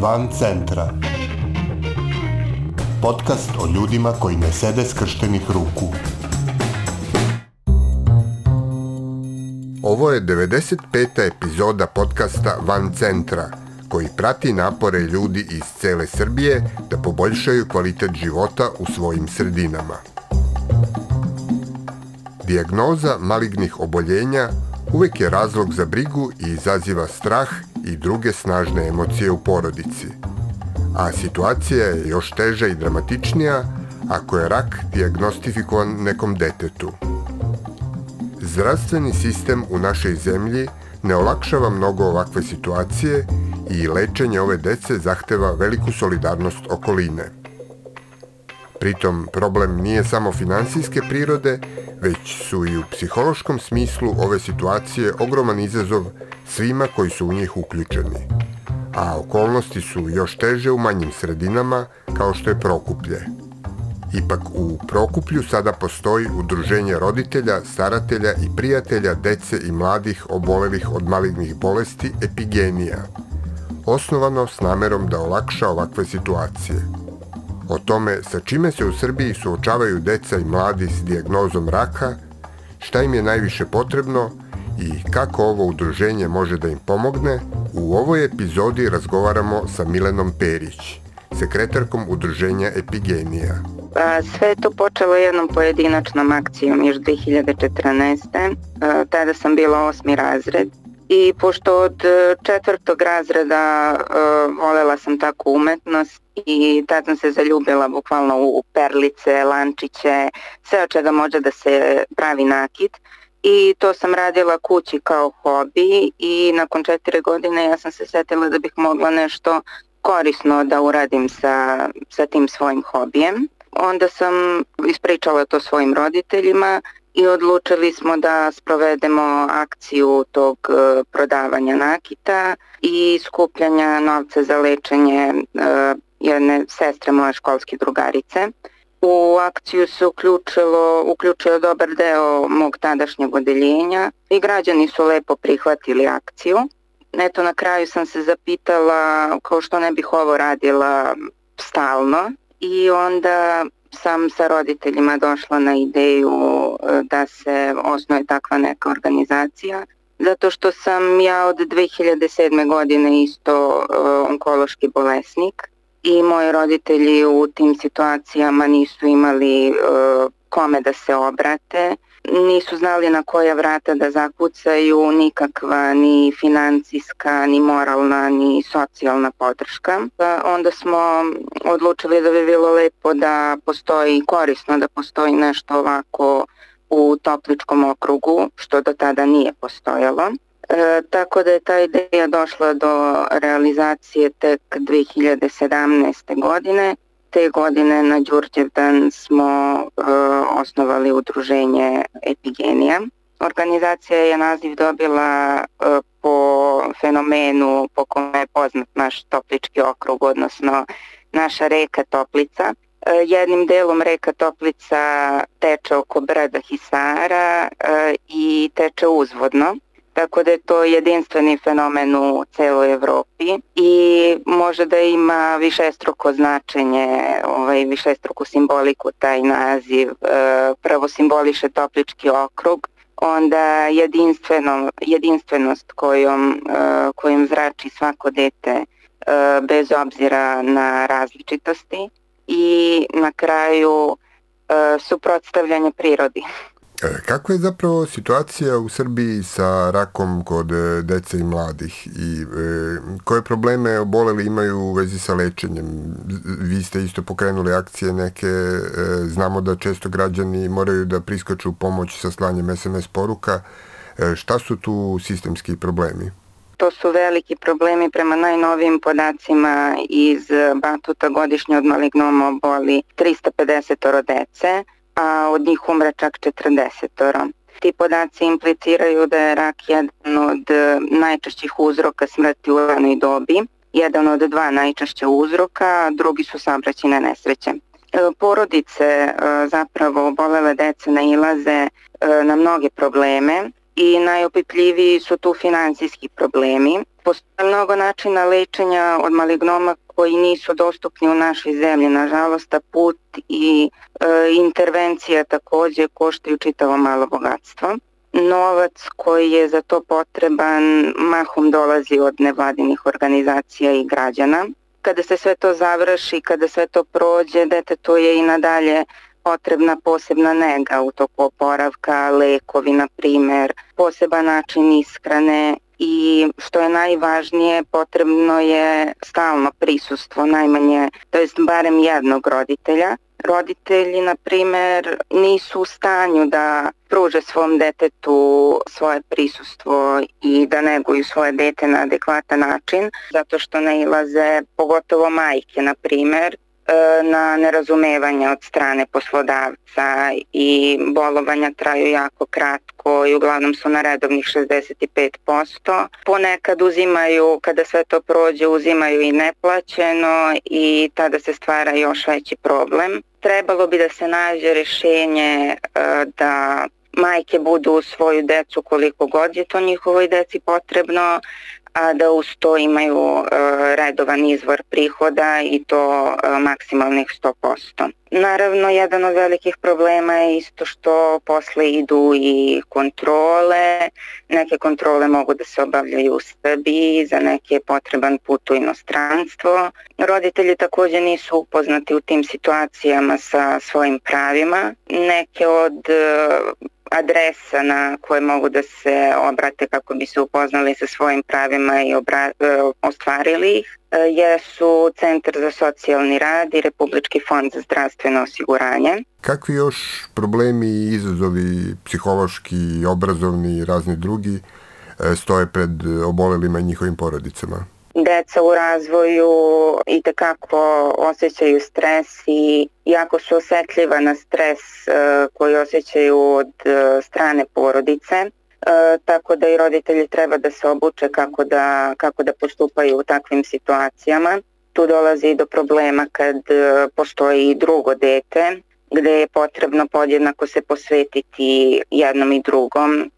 Van centra. Podcast o ljudima koji ne sede skrštenih ruku. Ovo je 95. epizoda podcasta Van centra, koji prati napore ljudi iz cele Srbije da poboljšaju kvalitet života u svojim sredinama. Dijagnoza malignih oboljenja uvek je razlog za brigu i izaziva strah i druge snažne emocije u porodici. A situacija je još teža i dramatičnija ako je rak diagnostifikovan nekom detetu. Zdravstveni sistem u našoj zemlji ne olakšava mnogo ovakve situacije i lečenje ove dece zahteva veliku solidarnost okoline. Pritom, problem nije samo finansijske prirode, već su i u psihološkom smislu ove situacije ogroman izazov svima koji su u njih uključeni. A okolnosti su još teže u manjim sredinama, kao što je Prokuplje. Ipak u Prokuplju sada postoji udruženje roditelja, staratelja i prijatelja dece i mladih obolelih od malignih bolesti Epigenija, osnovano s namerom da olakša ovakve situacije – o tome sa čime se u Srbiji suočavaju deca i mladi s dijagnozom raka, šta im je najviše potrebno i kako ovo udruženje može da im pomogne, u ovoj epizodi razgovaramo sa Milenom Perić, sekretarkom udruženja Epigenija. Pa, sve je to počelo jednom pojedinačnom akcijom još 2014. E, tada sam bila osmi razred i pošto od e, četvrtog razreda e, volela sam tako umetnost i tad sam se zaljubila bukvalno u perlice, lančiće, sve od čega može da se pravi nakit i to sam radila kući kao hobi i nakon četiri godine ja sam se setila da bih mogla nešto korisno da uradim sa, sa tim svojim hobijem. Onda sam ispričala to svojim roditeljima i odlučili smo da sprovedemo akciju tog e, prodavanja nakita i skupljanja novca za lečenje e, jedne sestre moje školske drugarice. U akciju se uključilo, uključio dobar deo mog tadašnjeg odeljenja i građani su lepo prihvatili akciju. Eto, na kraju sam se zapitala kao što ne bih ovo radila stalno i onda sam sa roditeljima došla na ideju e, da se osnoje takva neka organizacija zato što sam ja od 2007. godine isto e, onkološki bolesnik i moji roditelji u tim situacijama nisu imali e, kome da se obrate. Nisu znali na koja vrata da zakucaju, nikakva ni financijska, ni moralna, ni socijalna podrška. E, onda smo odlučili da bi bilo lepo da postoji korisno, da postoji nešto ovako u Topličkom okrugu, što do tada nije postojalo. E, tako da je ta ideja došla do realizacije tek 2017. godine. Te godine na Đurđevdan smo e, osnovali udruženje Epigenija. Organizacija je naziv dobila e, po fenomenu po kome je poznat naš Toplički okrug, odnosno naša reka Toplica. E, jednim delom reka Toplica teče oko brda Hisara e, i teče uzvodno Tako da je to jedinstveni fenomen u celoj Evropi i može da ima višestruko značenje, ovaj, višestruku simboliku taj naziv. E, prvo simboliše Toplički okrug, onda jedinstveno, jedinstvenost kojom, e, kojim zrači svako dete e, bez obzira na različitosti i na kraju suprotstavljanje prirodi. E, kako je zapravo situacija u Srbiji sa rakom kod e, dece i mladih i e, koje probleme oboleli imaju u vezi sa lečenjem? Vi ste isto pokrenuli akcije neke, znamo da često građani moraju da priskaču u pomoć sa slanjem SMS poruka. šta su tu sistemski problemi? To su veliki problemi prema najnovijim podacima iz Batuta godišnje od malignoma oboli 350 oro dece a od njih umre čak 40 Ti podaci impliciraju da je rak jedan od e, najčešćih uzroka smrti u ranoj dobi, jedan od dva najčešća uzroka, drugi su saobraćene nesreće. E, porodice e, zapravo obolele dece nailaze na mnoge probleme i najopipljiviji su tu finansijski problemi. Postoje mnogo načina lečenja od malignoma koji nisu dostupni u našoj zemlji. Nažalost, a put i e, intervencija takođe koštaju čitavo malo bogatstvo. Novac koji je za to potreban mahom dolazi od nevladinih organizacija i građana. Kada se sve to završi, kada sve to prođe, dete to je i nadalje potrebna posebna nega u toku oporavka, lekovi na primer, poseban način ishrane i što je najvažnije potrebno je stalno prisustvo najmanje, to jest barem jednog roditelja. Roditelji, na primer, nisu u stanju da pruže svom detetu svoje prisustvo i da neguju svoje dete na adekvatan način, zato što nailaze pogotovo majke, na primer, E, na nerazumevanje od strane poslodavca i bolovanja traju jako kratko i uglavnom su na redovnih 65%. Ponekad uzimaju, kada sve to prođe, uzimaju i neplaćeno i tada se stvara još veći problem. Trebalo bi da se nađe rešenje e, da majke budu u svoju decu koliko god je to njihovoj deci potrebno, a da uz to imaju e, redovan izvor prihoda i to e, maksimalnih 100%. Naravno, jedan od velikih problema je isto što posle idu i kontrole. Neke kontrole mogu da se obavljaju u Srbiji, za neke je potreban put u inostranstvo. Roditelji takođe nisu upoznati u tim situacijama sa svojim pravima. Neke od e, adresa na koje mogu da se obrate kako bi se upoznali sa svojim pravima i obra, e, ostvarili ih e, jesu Centar za socijalni rad i Republički fond za zdravstveno osiguranje. Kakvi još problemi i izazovi psihološki, obrazovni i razni drugi e, stoje pred obolelima i njihovim porodicama? deca u razvoju i tekako osjećaju stres i jako su osetljiva na stres e, koji osjećaju od e, strane porodice. E, tako da i roditelji treba da se obuče kako da, kako da postupaju u takvim situacijama. Tu dolazi i do problema kad e, postoji i drugo dete gde je potrebno podjednako se posvetiti jednom i drugom. E,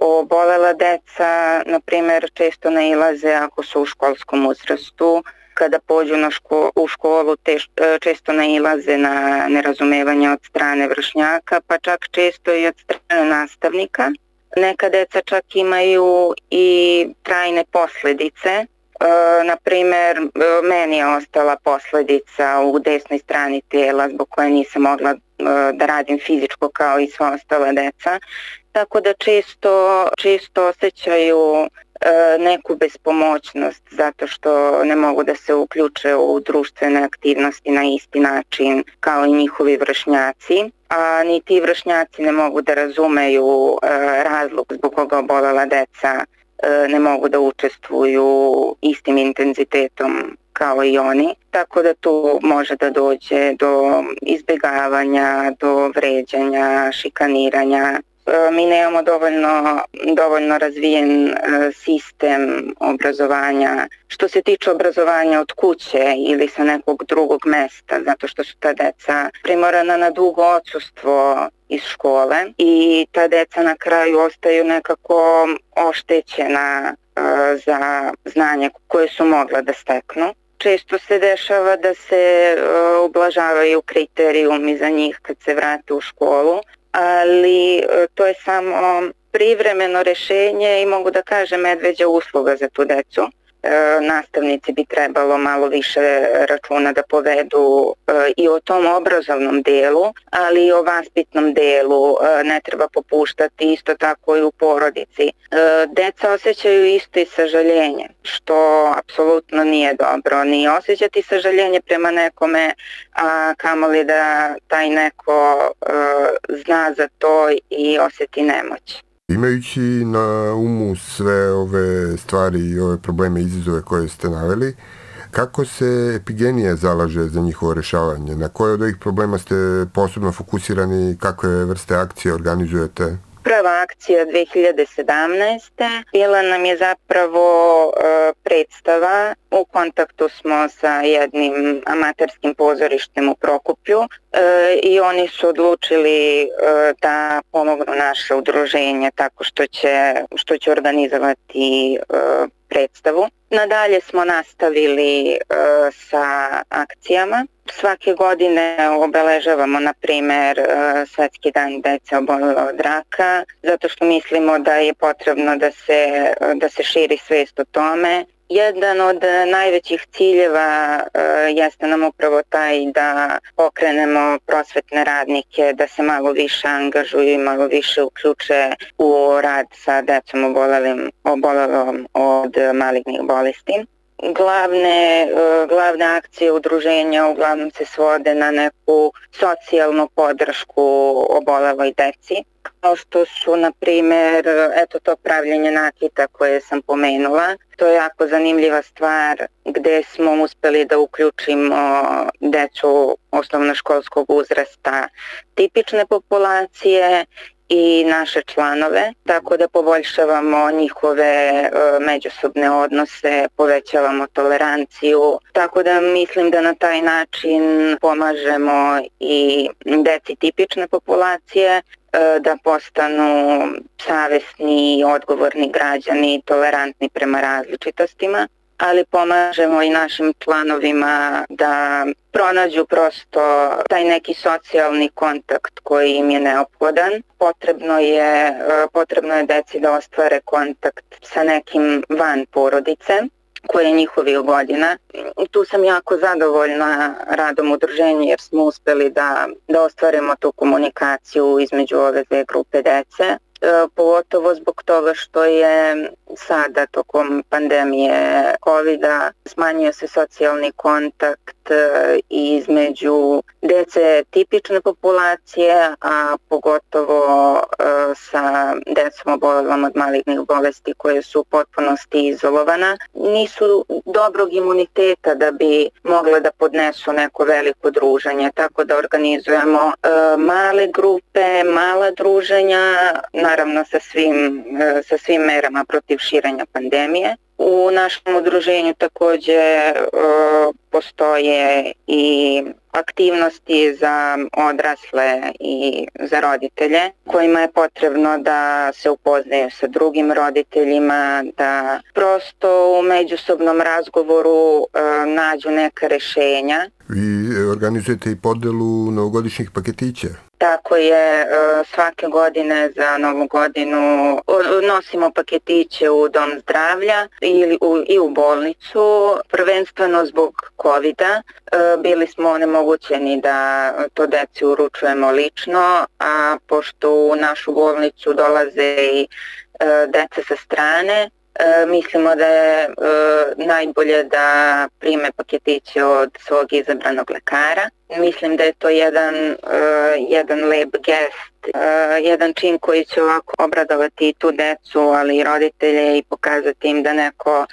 obolela deca, na primer, često nailaze ako su u školskom uzrastu, kada pođu na ško, u školu te, e, često nailaze na nerazumevanje od strane vršnjaka, pa čak često i od strane nastavnika. Neka deca čak imaju i trajne posledice E, na primer, e, meni je ostala posledica u desnoj strani tela zbog koje nisam mogla e, da radim fizičko kao i sva ostala deca. Tako da čisto, čisto osjećaju e, neku bespomoćnost zato što ne mogu da se uključe u društvene aktivnosti na isti način kao i njihovi vršnjaci a ni ti vršnjaci ne mogu da razumeju razlog zbog koga obolela deca E, ne mogu da učestvuju istim intenzitetom kao i oni, tako da tu može da dođe do izbjegavanja, do vređanja, šikaniranja. E, mi imamo dovoljno, dovoljno razvijen e, sistem obrazovanja. Što se tiče obrazovanja od kuće ili sa nekog drugog mesta, zato što su ta deca primorana na dugo odsustvo iz škole i ta deca na kraju ostaju nekako oštećena e, za znanje koje su mogla da steknu. Često se dešava da se e, ublažavaju kriterijumi za njih kad se vrate u školu, ali e, to je samo privremeno rešenje i mogu da kažem medveđa usluga za tu decu E, nastavnici bi trebalo malo više računa da povedu e, i o tom obrazovnom delu, ali i o vaspitnom delu e, ne treba popuštati isto tako i u porodici. Deca osjećaju isto i sažaljenje, što apsolutno nije dobro. Ni osjećati sažaljenje prema nekome, a kamoli da taj neko zna za to i oseti nemoć. Imajući na umu sve ove stvari i ove probleme i izazove koje ste naveli, kako se epigenija zalaže za njihovo rešavanje? Na koje od ovih problema ste posebno fokusirani i kakve vrste akcije organizujete? prva akcija 2017. bila nam je zapravo e, predstava. U kontaktu smo sa jednim amaterskim pozorištem u Prokuplju e, i oni su odlučili e, da pomognu naše udruženje tako što će, što će organizovati predstavu. Nadalje smo nastavili sa akcijama Svake godine obeležavamo, na primer, e, Svetski dan dece obolele od raka, zato što mislimo da je potrebno da se, da se širi svest o tome. Jedan od najvećih ciljeva e, jeste nam upravo taj da pokrenemo prosvetne radnike, da se malo više angažuju i malo više uključe u rad sa decom obolelom, obolelom od malignih bolesti glavne, e, glavne akcije udruženja uglavnom se svode na neku socijalnu podršku obolevoj deci, kao što su, na primer, eto to pravljenje nakita koje sam pomenula. To je jako zanimljiva stvar gde smo uspeli da uključimo decu osnovnoškolskog uzrasta tipične populacije i naše članove, tako da poboljšavamo njihove e, međusobne odnose, povećavamo toleranciju, tako da mislim da na taj način pomažemo i deci tipične populacije e, da postanu savesni i odgovorni građani, tolerantni prema različitostima ali pomažemo i našim članovima da pronađu prosto taj neki socijalni kontakt koji im je neophodan. Potrebno je, e, potrebno je deci da ostvare kontakt sa nekim van porodice koje je njihovih godina. Tu sam jako zadovoljna radom udruženja jer smo uspeli da, da ostvarimo tu komunikaciju između ove dve grupe dece E, pogotovo zbog toga što je sada tokom pandemije covid smanjio se socijalni kontakt e, između dece tipične populacije, a pogotovo e, sa decom obolelom od malignih bolesti koje su u potpunosti izolovana, nisu dobrog imuniteta da bi mogle da podnesu neko veliko druženje, tako da organizujemo male grupe, mala druženja, na naravno sa svim, eh, sa svim merama protiv širenja pandemije. U našem udruženju takođe eh, postoje i aktivnosti za odrasle i za roditelje kojima je potrebno da se upoznaju sa drugim roditeljima, da prosto u međusobnom razgovoru eh, nađu neka rešenja. Vi organizujete i podelu novogodišnjih paketića. Tako je, e, svake godine za novu godinu nosimo paketiće u dom zdravlja ili u, i u bolnicu, prvenstveno zbog covid -a. E, bili smo onemogućeni da to deci uručujemo lično, a pošto u našu bolnicu dolaze i e, deca sa strane, E, mislimo da je e, najbolje da prime paketiće od svog izabranog lekara. Mislim da je to jedan, uh, jedan lep gest, uh, jedan čin koji će ovako obradovati i tu decu, ali i roditelje i pokazati im da neko,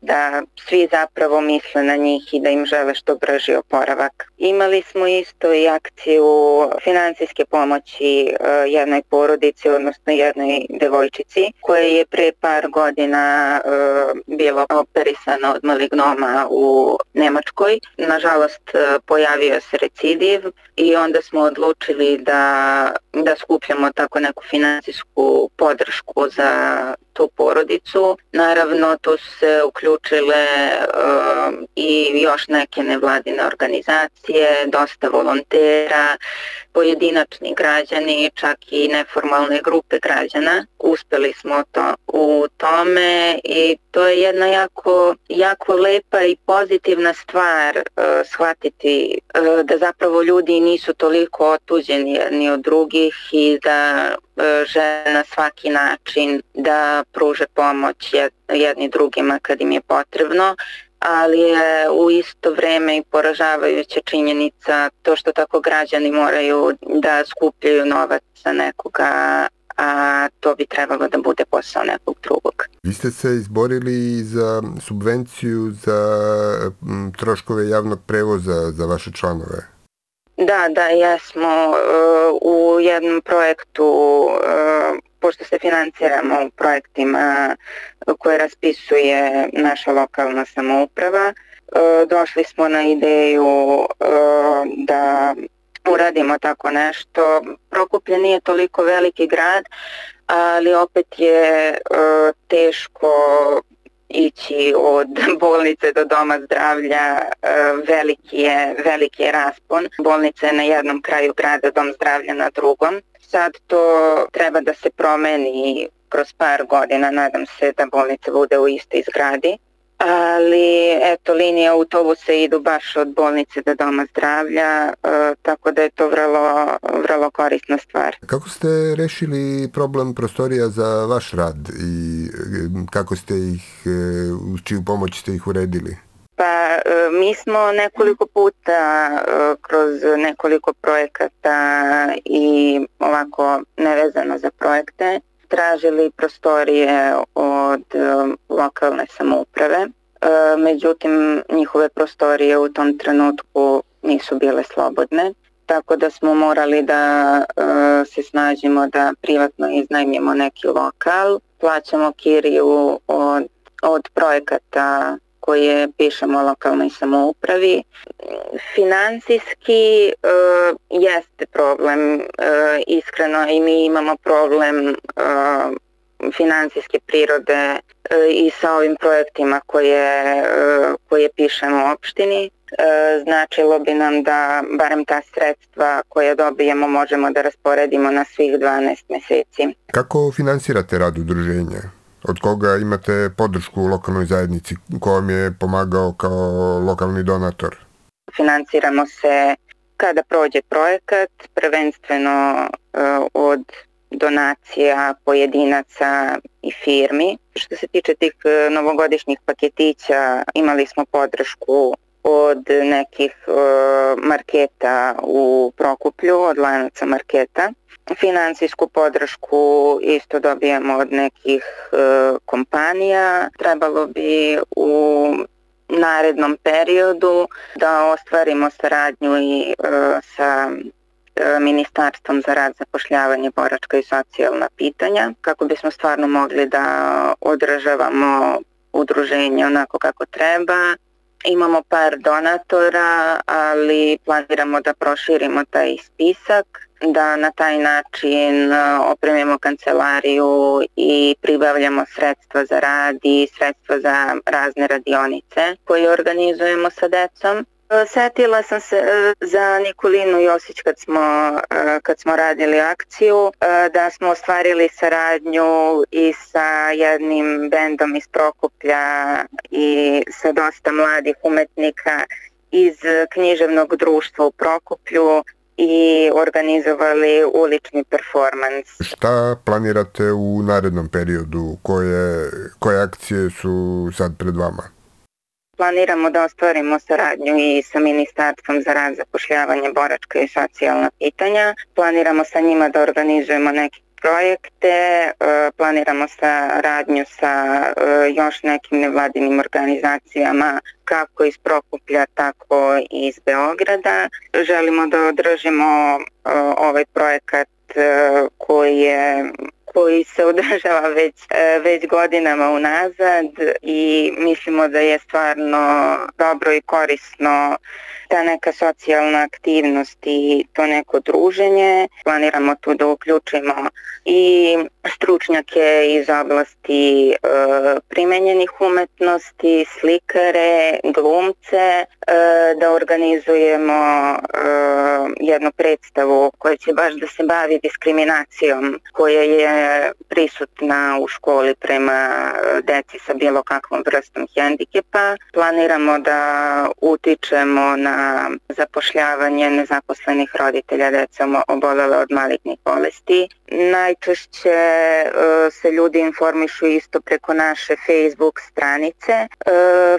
da svi zapravo misle na njih i da im žele što brži oporavak. Imali smo isto i akciju financijske pomoći uh, jednoj porodici, odnosno jednoj devojčici, koja je pre par godina uh, bilo operisana od malignoma u Nemačkoj. Nažalost, uh, pojavio se recidiv i onda smo odlučili da, da skupljamo tako neku finansijsku podršku za tu porodicu. Naravno, tu su se uključile um, i još neke nevladine organizacije, dosta volontera, pojedinačni građani, čak i neformalne grupe građana. Uspeli smo to u tome i to je jedna jako, jako lepa i pozitivna stvar uh, shvatiti uh, da zapravo ljudi nisu toliko otuđeni jedni od drugih i da E, žele na svaki način da pruže pomoć jedni drugima kad im je potrebno, ali je u isto vreme i poražavajuća činjenica to što tako građani moraju da skupljaju novac za nekoga a to bi trebalo da bude posao nekog drugog. Vi ste se izborili za subvenciju za troškove javnog prevoza za vaše članove. Da, da, jesmo e, u jednom projektu, e, pošto se financiramo u projektima koje raspisuje naša lokalna samouprava, e, došli smo na ideju da uradimo tako nešto. Prokuplje nije toliko veliki grad, ali opet je teško ići od bolnice do doma zdravlja e, veliki je, veliki je raspon. Bolnice je na jednom kraju grada, dom zdravlja na drugom. Sad to treba da se promeni kroz par godina, nadam se da bolnica bude u istoj zgradi ali eto linije autobusa idu baš od bolnice do doma zdravlja, e, tako da je to vrlo, vrlo korisna stvar. Kako ste rešili problem prostorija za vaš rad i e, kako ste ih, e, u čiju pomoć ste ih uredili? Pa mi smo nekoliko puta kroz nekoliko projekata i ovako nevezano za projekte tražili prostorije o od eh, lokalne samouprave. Eh, međutim, njihove prostorije u tom trenutku nisu bile slobodne, tako da smo morali da eh, se snažimo da privatno iznajmimo neki lokal. Plaćamo kiriju od, od projekata koje pišemo lokalnoj samoupravi. Finansijski e, jeste problem, e, iskreno i mi imamo problem e, financijske prirode e, i sa ovim projektima koje, e, koje pišemo u opštini. E, značilo bi nam da barem ta sredstva koje dobijemo možemo da rasporedimo na svih 12 meseci. Kako finansirate rad udruženja? Od koga imate podršku u lokalnoj zajednici? Ko vam je pomagao kao lokalni donator? Financiramo se kada prođe projekat, prvenstveno od donacija pojedinaca i firmi. Što se tiče tih e, novogodišnjih paketića, imali smo podršku od nekih e, marketa u Prokuplju, od lanaca marketa. Finansijsku podršku isto dobijamo od nekih e, kompanija. Trebalo bi u narednom periodu da ostvarimo saradnju i e, sa E, Ministarstvom za rad, zapošljavanje, boračka i socijalna pitanja kako bismo stvarno mogli da održavamo udruženje onako kako treba. Imamo par donatora, ali planiramo da proširimo taj spisak, da na taj način e, opremimo kancelariju i pribavljamo sredstva za rad i sredstva za razne radionice koje organizujemo sa decom. E, setila sam se e, za Nikolinu Josić kad smo, e, kad smo radili akciju, da smo ostvarili saradnju i sa jednim bendom iz Prokuplja i sa dosta mladih umetnika iz književnog društva u Prokuplju i organizovali ulični performans. Šta planirate u narednom periodu? Koje, koje akcije su sad pred vama? planiramo da ostvarimo saradnju i sa Ministarstvom za rad, zapošljavanje, boračka i socijalna pitanja. Planiramo sa njima da organizujemo neke projekte, e, planiramo saradnju sa e, još nekim nevladinim organizacijama kako iz Prokuplja, tako i iz Beograda. Želimo da održimo e, ovaj projekat koji je koji se održava već, e, već godinama unazad i mislimo da je stvarno dobro i korisno ta neka socijalna aktivnost i to neko druženje. Planiramo tu da uključimo i stručnjake iz oblasti e, primenjenih umetnosti, slikare, glumce, e, da organizujemo e, jednu predstavu koja će baš da se bavi diskriminacijom koja je prisutna u školi prema e, deci sa bilo kakvom vrstom hendikepa. Planiramo da utičemo na zapošljavanje nezaposlenih roditelja decom obolele od malignih bolesti. Najčešće e, se ljudi informišu isto preko naše Facebook stranice. E,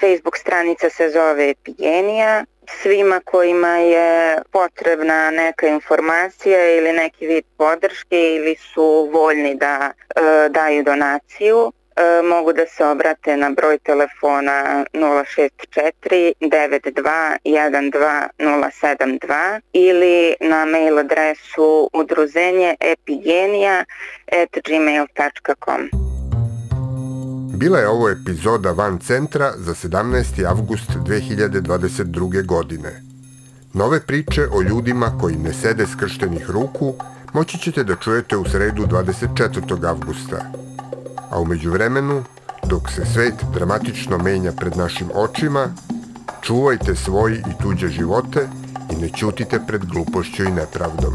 Facebook stranica se zove Epigenija svima kojima je potrebna neka informacija ili neki vid podrške ili su voljni da e, daju donaciju e, mogu da se obrate na broj telefona 064 92 12 ili na mail adresu udruzenje epigenija gmail.com. Bila je ovo epizoda Van Centra za 17. avgust 2022. godine. Nove priče o ljudima koji ne sede skrštenih ruku moći ćete da čujete u sredu 24. avgusta. A umeđu vremenu, dok se svet dramatično menja pred našim očima, čuvajte svoji i tuđe živote i ne ćutite pred glupošću i nepravdom.